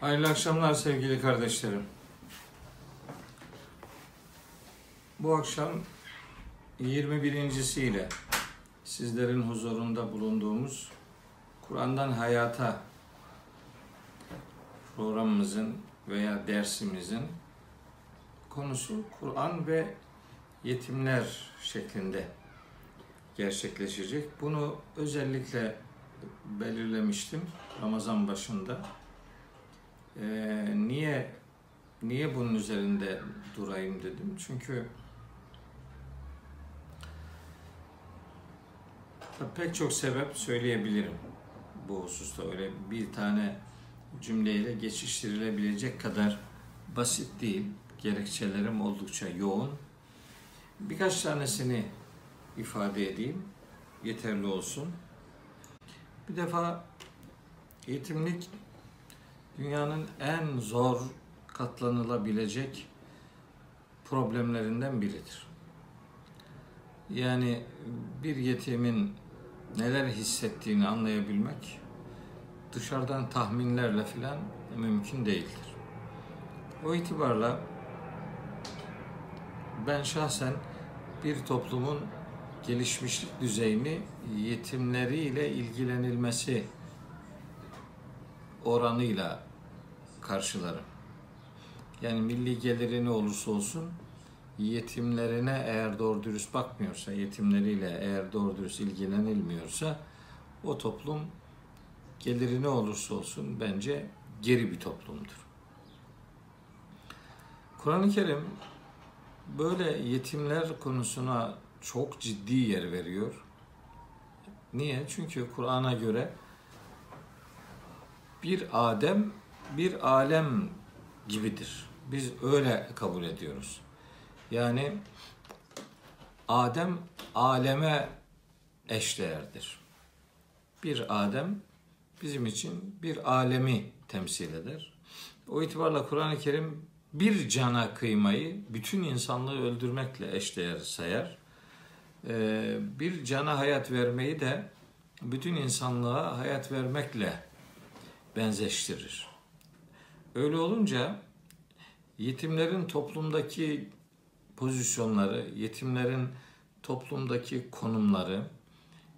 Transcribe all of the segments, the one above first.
Hayırlı akşamlar sevgili kardeşlerim. Bu akşam 21.siyle sizlerin huzurunda bulunduğumuz Kur'an'dan Hayata programımızın veya dersimizin konusu Kur'an ve yetimler şeklinde gerçekleşecek. Bunu özellikle belirlemiştim Ramazan başında. Ee, niye niye bunun üzerinde durayım dedim. Çünkü pek çok sebep söyleyebilirim bu hususta. Öyle bir tane cümleyle geçiştirilebilecek kadar basit değil. Gerekçelerim oldukça yoğun. Birkaç tanesini ifade edeyim. Yeterli olsun. Bir defa eğitimlik dünyanın en zor katlanılabilecek problemlerinden biridir. Yani bir yetimin neler hissettiğini anlayabilmek dışarıdan tahminlerle filan mümkün değildir. O itibarla ben şahsen bir toplumun gelişmişlik düzeyini yetimleriyle ilgilenilmesi oranıyla karşılarım. Yani milli geliri ne olursa olsun yetimlerine eğer doğru dürüst bakmıyorsa, yetimleriyle eğer doğru dürüst ilgilenilmiyorsa o toplum geliri ne olursa olsun bence geri bir toplumdur. Kur'an-ı Kerim böyle yetimler konusuna çok ciddi yer veriyor. Niye? Çünkü Kur'an'a göre bir Adem bir alem gibidir. Biz öyle kabul ediyoruz. Yani Adem aleme eşdeğerdir. Bir Adem bizim için bir alemi temsil eder. O itibarla Kur'an-ı Kerim bir cana kıymayı bütün insanlığı öldürmekle eşdeğer sayar. Ee, bir cana hayat vermeyi de bütün insanlığa hayat vermekle benzeştirir. Öyle olunca yetimlerin toplumdaki pozisyonları, yetimlerin toplumdaki konumları,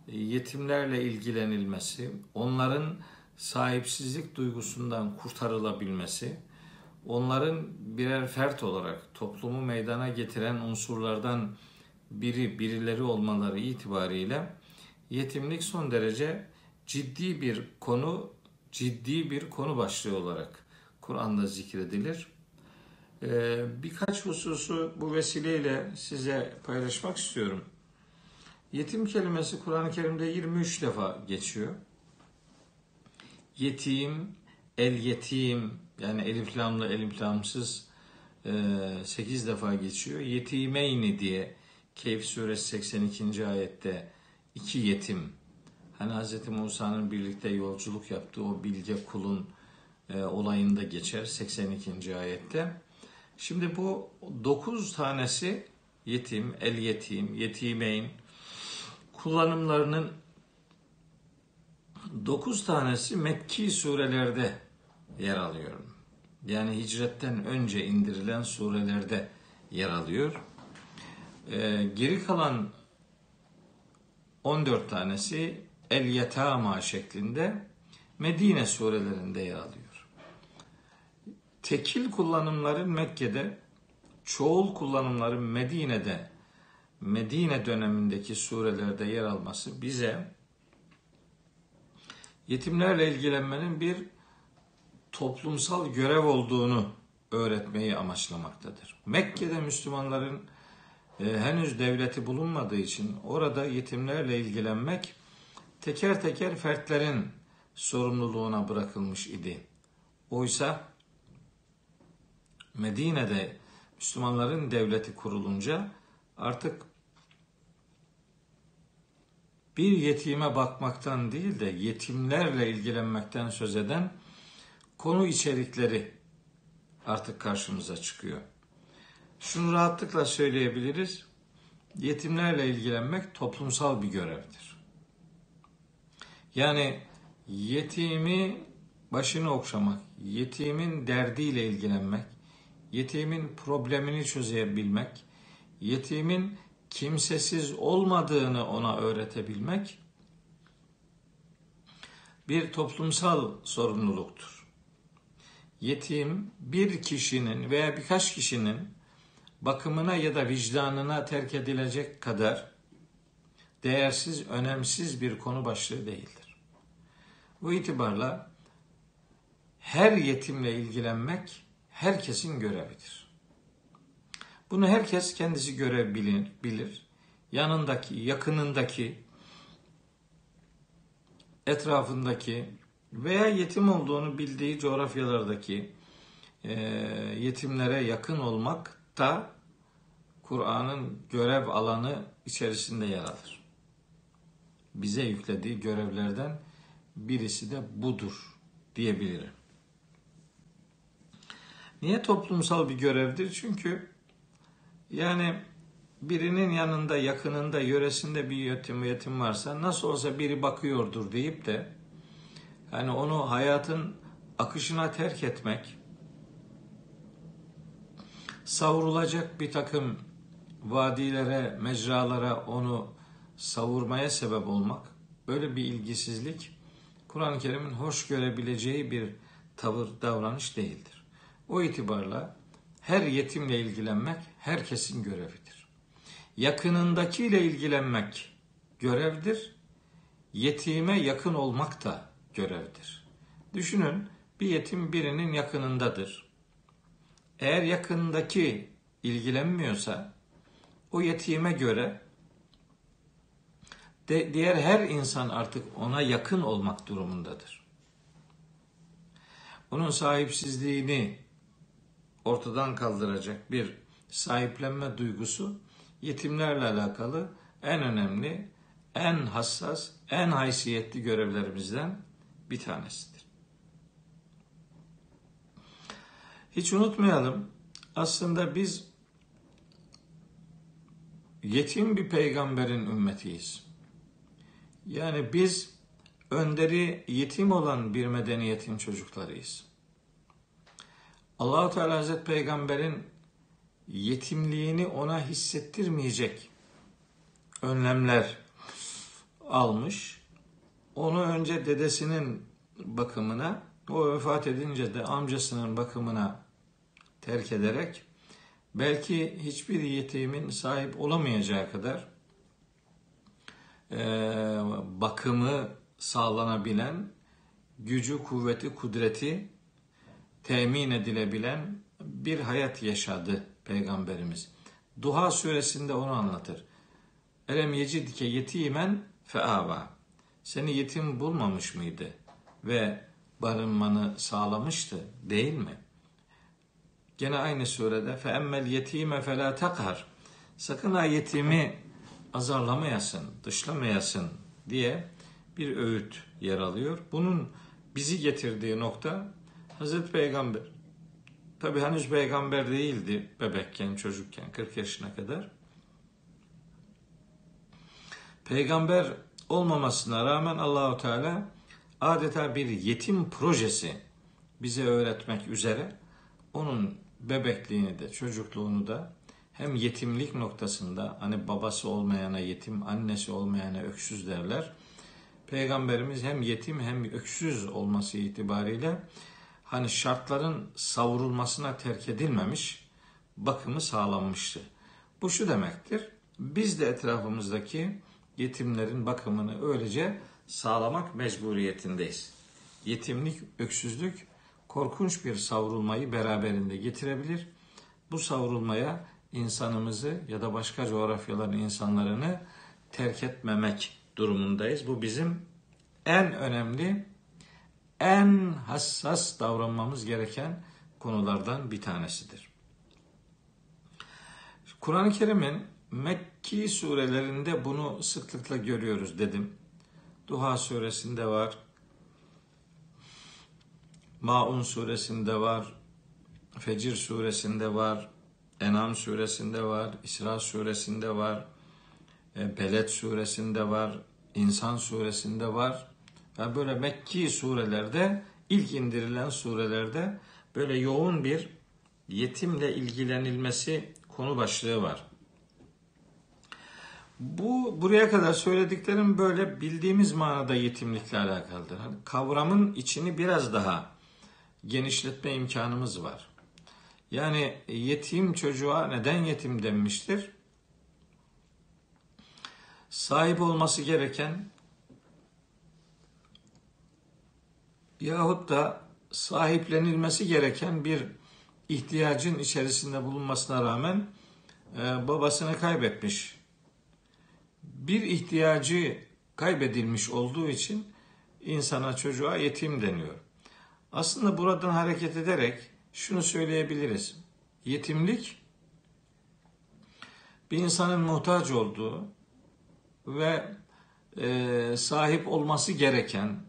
yetimlerle ilgilenilmesi, onların sahipsizlik duygusundan kurtarılabilmesi, onların birer fert olarak toplumu meydana getiren unsurlardan biri, birileri olmaları itibariyle yetimlik son derece ciddi bir konu, ciddi bir konu başlığı olarak Kur'an'da zikredilir. Ee, birkaç hususu bu vesileyle size paylaşmak istiyorum. Yetim kelimesi Kur'an-ı Kerim'de 23 defa geçiyor. Yetim, el yetim yani elif lamlı elif lamsız 8 defa geçiyor. Yetimeyni diye Keyif suresi 82. ayette iki yetim hani Hz. Musa'nın birlikte yolculuk yaptığı o bilge kulun e, olayında geçer 82. ayette. Şimdi bu 9 tanesi yetim, el yetim, yetimeyn kullanımlarının 9 tanesi Mekki surelerde yer alıyor. Yani hicretten önce indirilen surelerde yer alıyor. Ee, geri kalan 14 tanesi El Yetama şeklinde Medine surelerinde yer alıyor. Tekil kullanımların Mekke'de, çoğul kullanımların Medine'de, Medine dönemindeki surelerde yer alması bize yetimlerle ilgilenmenin bir toplumsal görev olduğunu öğretmeyi amaçlamaktadır. Mekke'de Müslümanların e, henüz devleti bulunmadığı için orada yetimlerle ilgilenmek teker teker fertlerin sorumluluğuna bırakılmış idi. Oysa Medine'de Müslümanların devleti kurulunca artık bir yetime bakmaktan değil de yetimlerle ilgilenmekten söz eden konu içerikleri artık karşımıza çıkıyor. Şunu rahatlıkla söyleyebiliriz. Yetimlerle ilgilenmek toplumsal bir görevdir. Yani yetimi başını okşamak, yetimin derdiyle ilgilenmek, yetimin problemini çözebilmek, yetimin kimsesiz olmadığını ona öğretebilmek bir toplumsal sorumluluktur. Yetim bir kişinin veya birkaç kişinin bakımına ya da vicdanına terk edilecek kadar değersiz, önemsiz bir konu başlığı değildir. Bu itibarla her yetimle ilgilenmek herkesin görevidir. Bunu herkes kendisi görev bilir, bilir. Yanındaki, yakınındaki, etrafındaki veya yetim olduğunu bildiği coğrafyalardaki e, yetimlere yakın olmak da Kur'an'ın görev alanı içerisinde yer alır. Bize yüklediği görevlerden birisi de budur diyebilirim. Niye toplumsal bir görevdir? Çünkü yani birinin yanında, yakınında, yöresinde bir yetim, yetim varsa nasıl olsa biri bakıyordur deyip de yani onu hayatın akışına terk etmek, savrulacak bir takım vadilere, mecralara onu savurmaya sebep olmak, böyle bir ilgisizlik Kur'an-ı Kerim'in hoş görebileceği bir tavır, davranış değildir. O itibarla her yetimle ilgilenmek herkesin görevidir. Yakınındakiyle ilgilenmek görevdir. Yetime yakın olmak da görevdir. Düşünün bir yetim birinin yakınındadır. Eğer yakındaki ilgilenmiyorsa o yetime göre de diğer her insan artık ona yakın olmak durumundadır. Onun sahipsizliğini ortadan kaldıracak bir sahiplenme duygusu yetimlerle alakalı en önemli, en hassas, en haysiyetli görevlerimizden bir tanesidir. Hiç unutmayalım aslında biz yetim bir peygamberin ümmetiyiz. Yani biz önderi yetim olan bir medeniyetin çocuklarıyız. Allahu Teala Hazreti Peygamber'in yetimliğini ona hissettirmeyecek önlemler almış. Onu önce dedesinin bakımına, o vefat edince de amcasının bakımına terk ederek belki hiçbir yetimin sahip olamayacağı kadar e, bakımı sağlanabilen gücü, kuvveti, kudreti temin edilebilen bir hayat yaşadı Peygamberimiz. Duha suresinde onu anlatır. Elem yecidike yetimen feava. Seni yetim bulmamış mıydı ve barınmanı sağlamıştı değil mi? Gene aynı surede fe emmel yetime fe la takar. Sakın ha yetimi azarlamayasın, dışlamayasın diye bir öğüt yer alıyor. Bunun bizi getirdiği nokta Hazreti Peygamber tabi henüz peygamber değildi bebekken, çocukken 40 yaşına kadar. Peygamber olmamasına rağmen Allahu Teala adeta bir yetim projesi bize öğretmek üzere onun bebekliğini de çocukluğunu da hem yetimlik noktasında hani babası olmayana yetim, annesi olmayana öksüz derler. Peygamberimiz hem yetim hem öksüz olması itibariyle hani şartların savrulmasına terk edilmemiş, bakımı sağlanmıştı. Bu şu demektir. Biz de etrafımızdaki yetimlerin bakımını öylece sağlamak mecburiyetindeyiz. Yetimlik, öksüzlük korkunç bir savrulmayı beraberinde getirebilir. Bu savrulmaya insanımızı ya da başka coğrafyaların insanlarını terk etmemek durumundayız. Bu bizim en önemli, en hassas davranmamız gereken konulardan bir tanesidir. Kur'an-ı Kerim'in Mekki surelerinde bunu sıklıkla görüyoruz dedim. Duha suresinde var, Maun suresinde var, Fecir suresinde var, Enam suresinde var, İsra suresinde var, e, Beled suresinde var, İnsan suresinde var. Ve böyle Mekki surelerde ilk indirilen surelerde böyle yoğun bir yetimle ilgilenilmesi konu başlığı var. Bu buraya kadar söylediklerim böyle bildiğimiz manada yetimlikle alakalıdır. Hani kavramın içini biraz daha genişletme imkanımız var. Yani yetim çocuğa neden yetim denmiştir? Sahip olması gereken yahut da sahiplenilmesi gereken bir ihtiyacın içerisinde bulunmasına rağmen e, babasını kaybetmiş. Bir ihtiyacı kaybedilmiş olduğu için insana çocuğa yetim deniyor. Aslında buradan hareket ederek şunu söyleyebiliriz. Yetimlik bir insanın muhtaç olduğu ve e, sahip olması gereken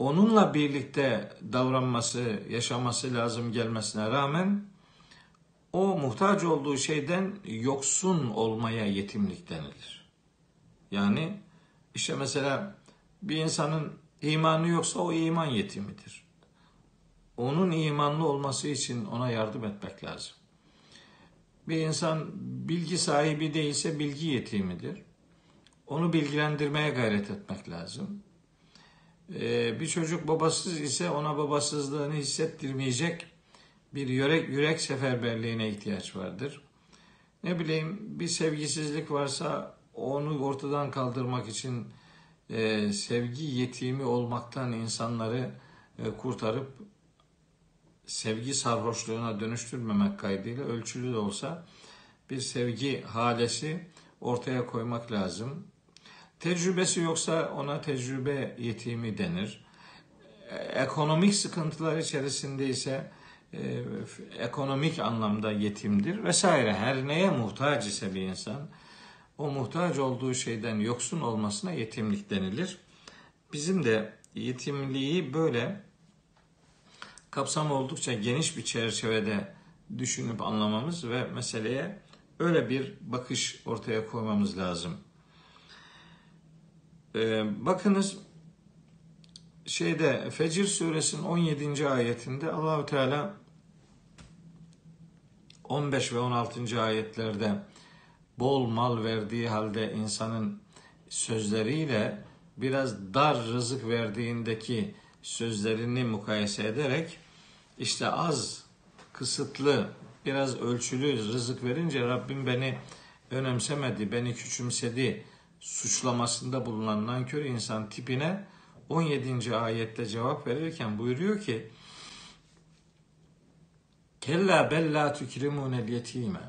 onunla birlikte davranması, yaşaması lazım gelmesine rağmen o muhtaç olduğu şeyden yoksun olmaya yetimlik denilir. Yani işte mesela bir insanın imanı yoksa o iman yetimidir. Onun imanlı olması için ona yardım etmek lazım. Bir insan bilgi sahibi değilse bilgi yetimidir. Onu bilgilendirmeye gayret etmek lazım. Ee, bir çocuk babasız ise ona babasızlığını hissettirmeyecek bir yürek, yürek seferberliğine ihtiyaç vardır. Ne bileyim bir sevgisizlik varsa onu ortadan kaldırmak için e, sevgi yetimi olmaktan insanları e, kurtarıp sevgi sarhoşluğuna dönüştürmemek kaydıyla ölçülü de olsa bir sevgi halesi ortaya koymak lazım. Tecrübesi yoksa ona tecrübe yetimi denir. Ekonomik sıkıntılar içerisinde ise e, ekonomik anlamda yetimdir vesaire. Her neye muhtaç ise bir insan o muhtaç olduğu şeyden yoksun olmasına yetimlik denilir. Bizim de yetimliği böyle kapsam oldukça geniş bir çerçevede düşünüp anlamamız ve meseleye öyle bir bakış ortaya koymamız lazım. Ee, bakınız şeyde Fecir suresinin 17. ayetinde Allahu Teala 15 ve 16. ayetlerde bol mal verdiği halde insanın sözleriyle biraz dar rızık verdiğindeki sözlerini mukayese ederek işte az, kısıtlı, biraz ölçülü rızık verince Rabbim beni önemsemedi, beni küçümsedi suçlamasında bulunan nankör insan tipine 17. ayette cevap verirken buyuruyor ki Kella bella tükrimunel yetime.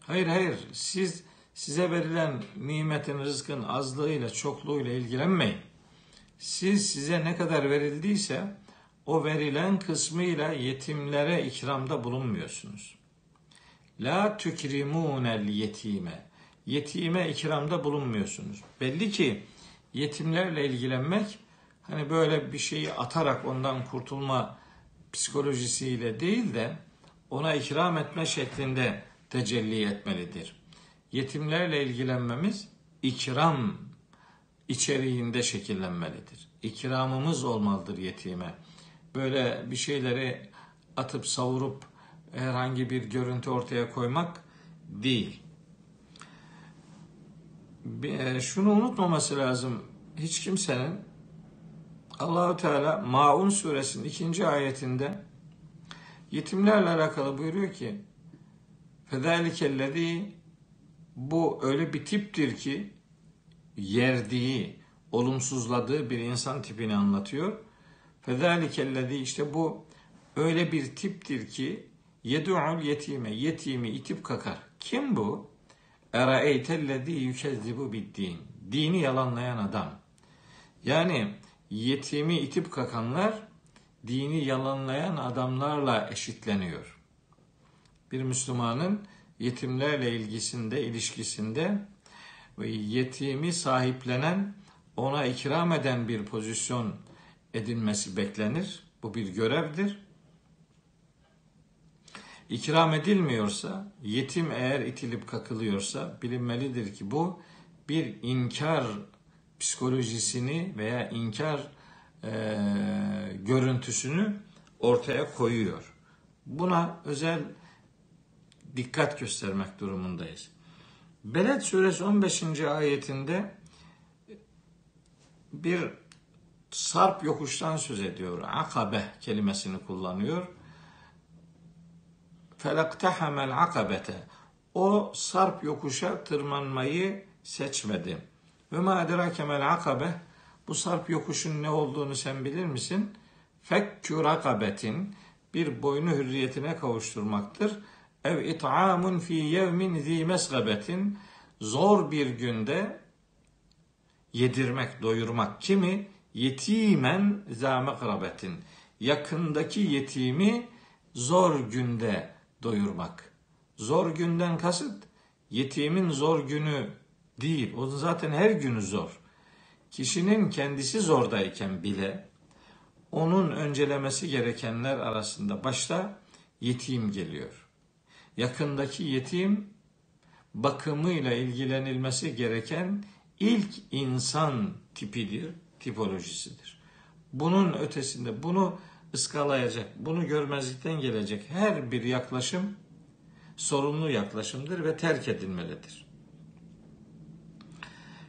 Hayır hayır siz size verilen nimetin rızkın azlığıyla çokluğuyla ilgilenmeyin. Siz size ne kadar verildiyse o verilen kısmıyla yetimlere ikramda bulunmuyorsunuz. La tükrimunel yetime. Yetime ikramda bulunmuyorsunuz. Belli ki yetimlerle ilgilenmek hani böyle bir şeyi atarak ondan kurtulma psikolojisiyle değil de ona ikram etme şeklinde tecelli etmelidir. Yetimlerle ilgilenmemiz ikram içeriğinde şekillenmelidir. İkramımız olmalıdır yetime. Böyle bir şeyleri atıp savurup herhangi bir görüntü ortaya koymak değil. E, şunu unutmaması lazım. Hiç kimsenin Allahu Teala Maun suresinin ikinci ayetinde yetimlerle alakalı buyuruyor ki Fedâlikellezî bu öyle bir tiptir ki yerdiği, olumsuzladığı bir insan tipini anlatıyor. Fedâlikellezî işte bu öyle bir tiptir ki yed'ul yetime, yetimi itip kakar. Kim bu? Eraeytellezî yükezzibu biddin. Dini yalanlayan adam. Yani yetimi itip kakanlar dini yalanlayan adamlarla eşitleniyor. Bir Müslümanın yetimlerle ilgisinde, ilişkisinde ve yetimi sahiplenen, ona ikram eden bir pozisyon edinmesi beklenir. Bu bir görevdir. İkram edilmiyorsa, yetim eğer itilip kakılıyorsa bilinmelidir ki bu bir inkar psikolojisini veya inkar e, görüntüsünü ortaya koyuyor. Buna özel dikkat göstermek durumundayız. Beled suresi 15. ayetinde bir sarp yokuştan söz ediyor. Akabe kelimesini kullanıyor. Felaktahamel akabete. O sarp yokuşa tırmanmayı seçmedi. Ve ma edrakemel akabe. Bu sarp yokuşun ne olduğunu sen bilir misin? Fekkü rakabetin bir boynu hürriyetine kavuşturmaktır. Ev it'amun fi yevmin zi mesgabetin zor bir günde yedirmek, doyurmak kimi? Yetimen mekrabetin. Yakındaki yetimi zor günde doyurmak. Zor günden kasıt yetimin zor günü değil. O zaten her günü zor. Kişinin kendisi zordayken bile onun öncelemesi gerekenler arasında başta yetim geliyor. Yakındaki yetim bakımıyla ilgilenilmesi gereken ilk insan tipidir, tipolojisidir. Bunun ötesinde bunu ıskalayacak, bunu görmezlikten gelecek her bir yaklaşım sorumlu yaklaşımdır ve terk edilmelidir.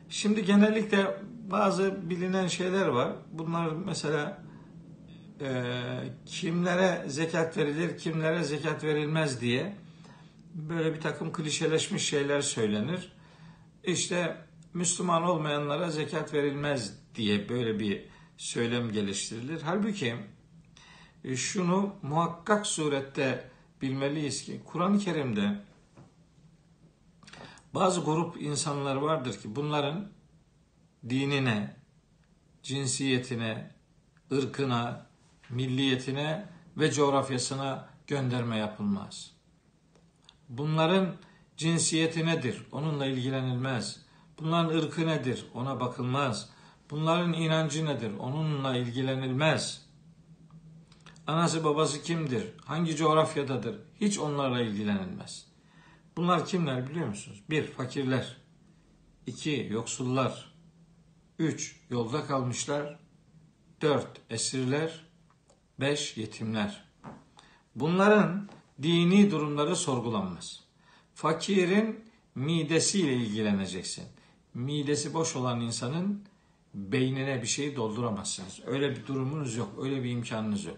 Şimdi genellikle bazı bilinen şeyler var. Bunlar mesela e, kimlere zekat verilir, kimlere zekat verilmez diye böyle bir takım klişeleşmiş şeyler söylenir. İşte Müslüman olmayanlara zekat verilmez diye böyle bir söylem geliştirilir. Halbuki şunu muhakkak surette bilmeliyiz ki Kur'an-ı Kerim'de bazı grup insanlar vardır ki bunların dinine, cinsiyetine, ırkına, milliyetine ve coğrafyasına gönderme yapılmaz. Bunların cinsiyeti nedir? Onunla ilgilenilmez. Bunların ırkı nedir? Ona bakılmaz. Bunların inancı nedir? Onunla ilgilenilmez. Anası babası kimdir? Hangi coğrafyadadır? Hiç onlarla ilgilenilmez. Bunlar kimler biliyor musunuz? Bir, fakirler. iki yoksullar. Üç, yolda kalmışlar. Dört, esirler. Beş, yetimler. Bunların dini durumları sorgulanmaz. Fakirin midesiyle ilgileneceksin. Midesi boş olan insanın beynine bir şey dolduramazsınız. Öyle bir durumunuz yok, öyle bir imkanınız yok.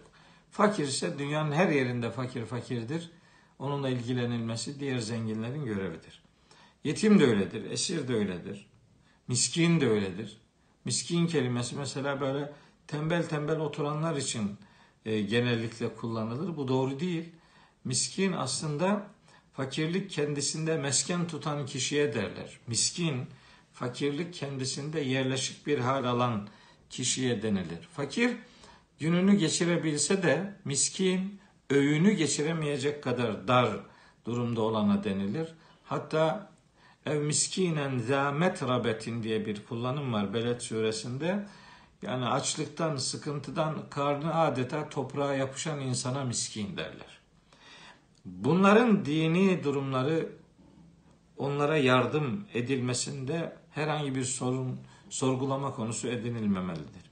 Fakir ise dünyanın her yerinde fakir fakirdir. Onunla ilgilenilmesi diğer zenginlerin görevidir. Yetim de öyledir, esir de öyledir. Miskin de öyledir. Miskin kelimesi mesela böyle tembel tembel oturanlar için e, genellikle kullanılır. Bu doğru değil. Miskin aslında fakirlik kendisinde mesken tutan kişiye derler. Miskin, fakirlik kendisinde yerleşik bir hal alan kişiye denilir. Fakir, gününü geçirebilse de miskin, öğünü geçiremeyecek kadar dar durumda olana denilir. Hatta ev miskinen zâ metrabetin diye bir kullanım var Beled suresinde. Yani açlıktan, sıkıntıdan karnı adeta toprağa yapışan insana miskin derler. Bunların dini durumları onlara yardım edilmesinde herhangi bir sorun sorgulama konusu edinilmemelidir.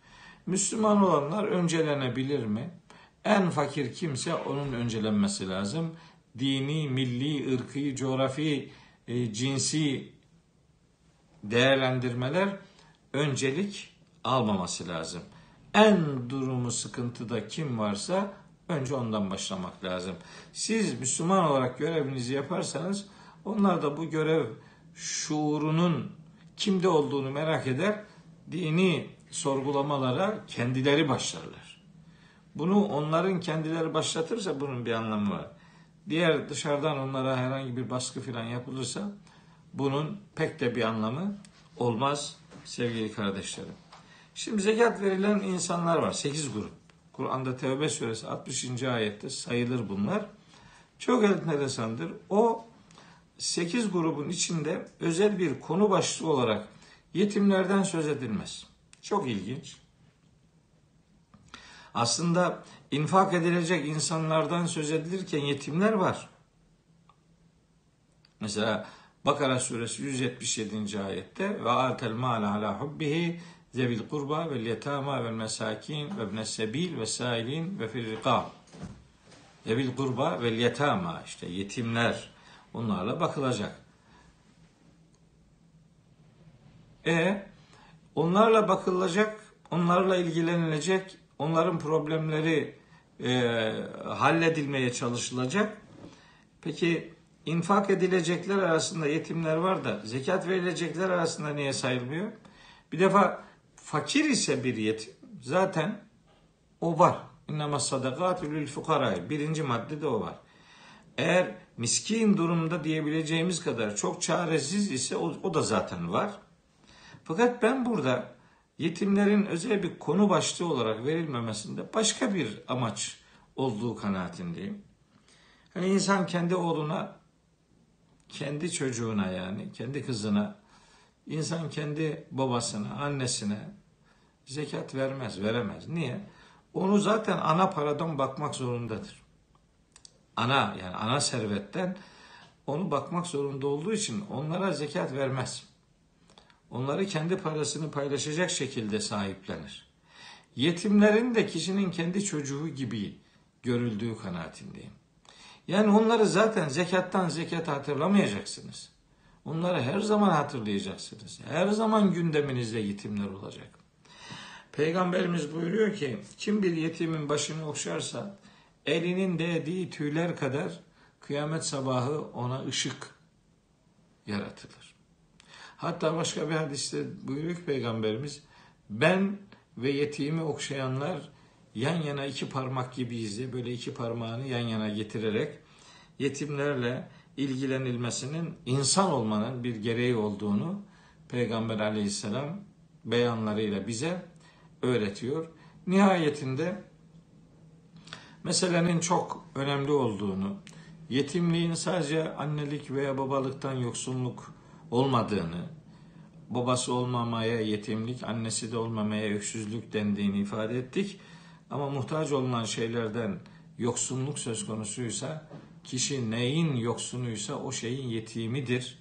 Müslüman olanlar öncelenebilir mi? En fakir kimse onun öncelenmesi lazım. Dini, milli, ırkı, coğrafi, e, cinsi değerlendirmeler öncelik almaması lazım. En durumu sıkıntıda kim varsa önce ondan başlamak lazım. Siz Müslüman olarak görevinizi yaparsanız onlar da bu görev şuurunun kimde olduğunu merak eder, dini sorgulamalara kendileri başlarlar. Bunu onların kendileri başlatırsa bunun bir anlamı var. Diğer dışarıdan onlara herhangi bir baskı falan yapılırsa bunun pek de bir anlamı olmaz sevgili kardeşlerim. Şimdi zekat verilen insanlar var. 8 grup. Kur'an'da Tevbe suresi 60. ayette sayılır bunlar. Çok enteresandır. O 8 grubun içinde özel bir konu başlığı olarak yetimlerden söz edilmez. Çok ilginç. Aslında infak edilecek insanlardan söz edilirken yetimler var. Mesela Bakara suresi 177. ayette ve atel mal ala hubbihi zevil kurba vel yetama vel mesakin ve ibnes sebil ve sailin ve fil rikab. Zevil kurba vel yetama işte yetimler onlarla bakılacak. E onlarla bakılacak, onlarla ilgilenilecek, onların problemleri e, halledilmeye çalışılacak. Peki infak edilecekler arasında yetimler var da zekat verilecekler arasında niye sayılmıyor? Bir defa fakir ise bir yetim zaten o var. İnnema sadakatü lil fukara. Birinci maddede o var. Eğer miskin durumda diyebileceğimiz kadar çok çaresiz ise o, o da zaten var. Fakat ben burada yetimlerin özel bir konu başlığı olarak verilmemesinde başka bir amaç olduğu kanaatindeyim. Hani insan kendi oğluna, kendi çocuğuna yani, kendi kızına, insan kendi babasına, annesine zekat vermez, veremez. Niye? Onu zaten ana paradan bakmak zorundadır. Ana yani ana servetten onu bakmak zorunda olduğu için onlara zekat vermez. Onları kendi parasını paylaşacak şekilde sahiplenir. Yetimlerin de kişinin kendi çocuğu gibi görüldüğü kanaatindeyim. Yani onları zaten zekattan zekat hatırlamayacaksınız. Onları her zaman hatırlayacaksınız. Her zaman gündeminizde yetimler olacak. Peygamberimiz buyuruyor ki kim bir yetimin başını okşarsa elinin değdiği tüyler kadar kıyamet sabahı ona ışık yaratılır. Hatta başka bir hadiste buyuruyor ki Peygamberimiz ben ve yetimi okşayanlar yan yana iki parmak gibiyiz diye böyle iki parmağını yan yana getirerek yetimlerle ilgilenilmesinin insan olmanın bir gereği olduğunu Peygamber aleyhisselam beyanlarıyla bize öğretiyor. Nihayetinde meselenin çok önemli olduğunu, yetimliğin sadece annelik veya babalıktan yoksunluk olmadığını, babası olmamaya yetimlik, annesi de olmamaya öksüzlük dendiğini ifade ettik. Ama muhtaç olunan şeylerden yoksunluk söz konusuysa, kişi neyin yoksunuysa o şeyin yetimidir.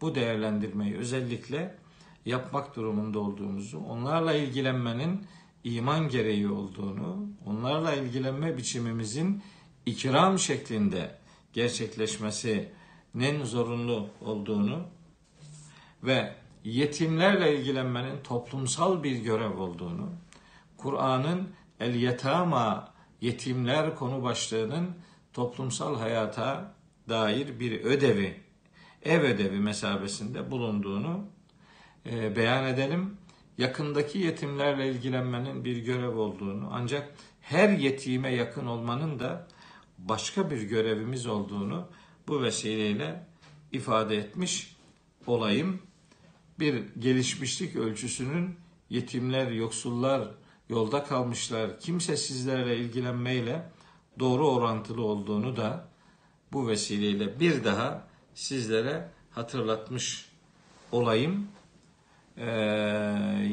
Bu değerlendirmeyi özellikle yapmak durumunda olduğumuzu, onlarla ilgilenmenin iman gereği olduğunu, onlarla ilgilenme biçimimizin ikram şeklinde gerçekleşmesinin zorunlu olduğunu ve yetimlerle ilgilenmenin toplumsal bir görev olduğunu, Kur'an'ın El Yetama yetimler konu başlığının toplumsal hayata dair bir ödevi, ev ödevi mesabesinde bulunduğunu e, beyan edelim. Yakındaki yetimlerle ilgilenmenin bir görev olduğunu ancak her yetime yakın olmanın da başka bir görevimiz olduğunu bu vesileyle ifade etmiş olayım. Bir gelişmişlik ölçüsünün yetimler, yoksullar, yolda kalmışlar, kimsesizlerle ilgilenmeyle doğru orantılı olduğunu da bu vesileyle bir daha sizlere hatırlatmış olayım. Ee,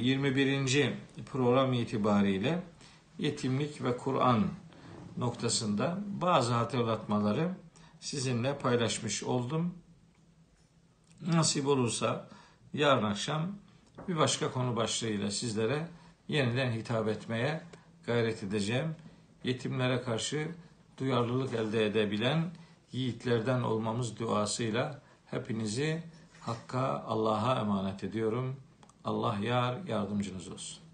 21. program itibariyle yetimlik ve Kur'an noktasında bazı hatırlatmaları sizinle paylaşmış oldum. Nasip olursa yarın akşam bir başka konu başlığıyla sizlere yeniden hitap etmeye gayret edeceğim. Yetimlere karşı duyarlılık elde edebilen yiğitlerden olmamız duasıyla hepinizi Hakk'a, Allah'a emanet ediyorum. Allah yar yardımcınız olsun.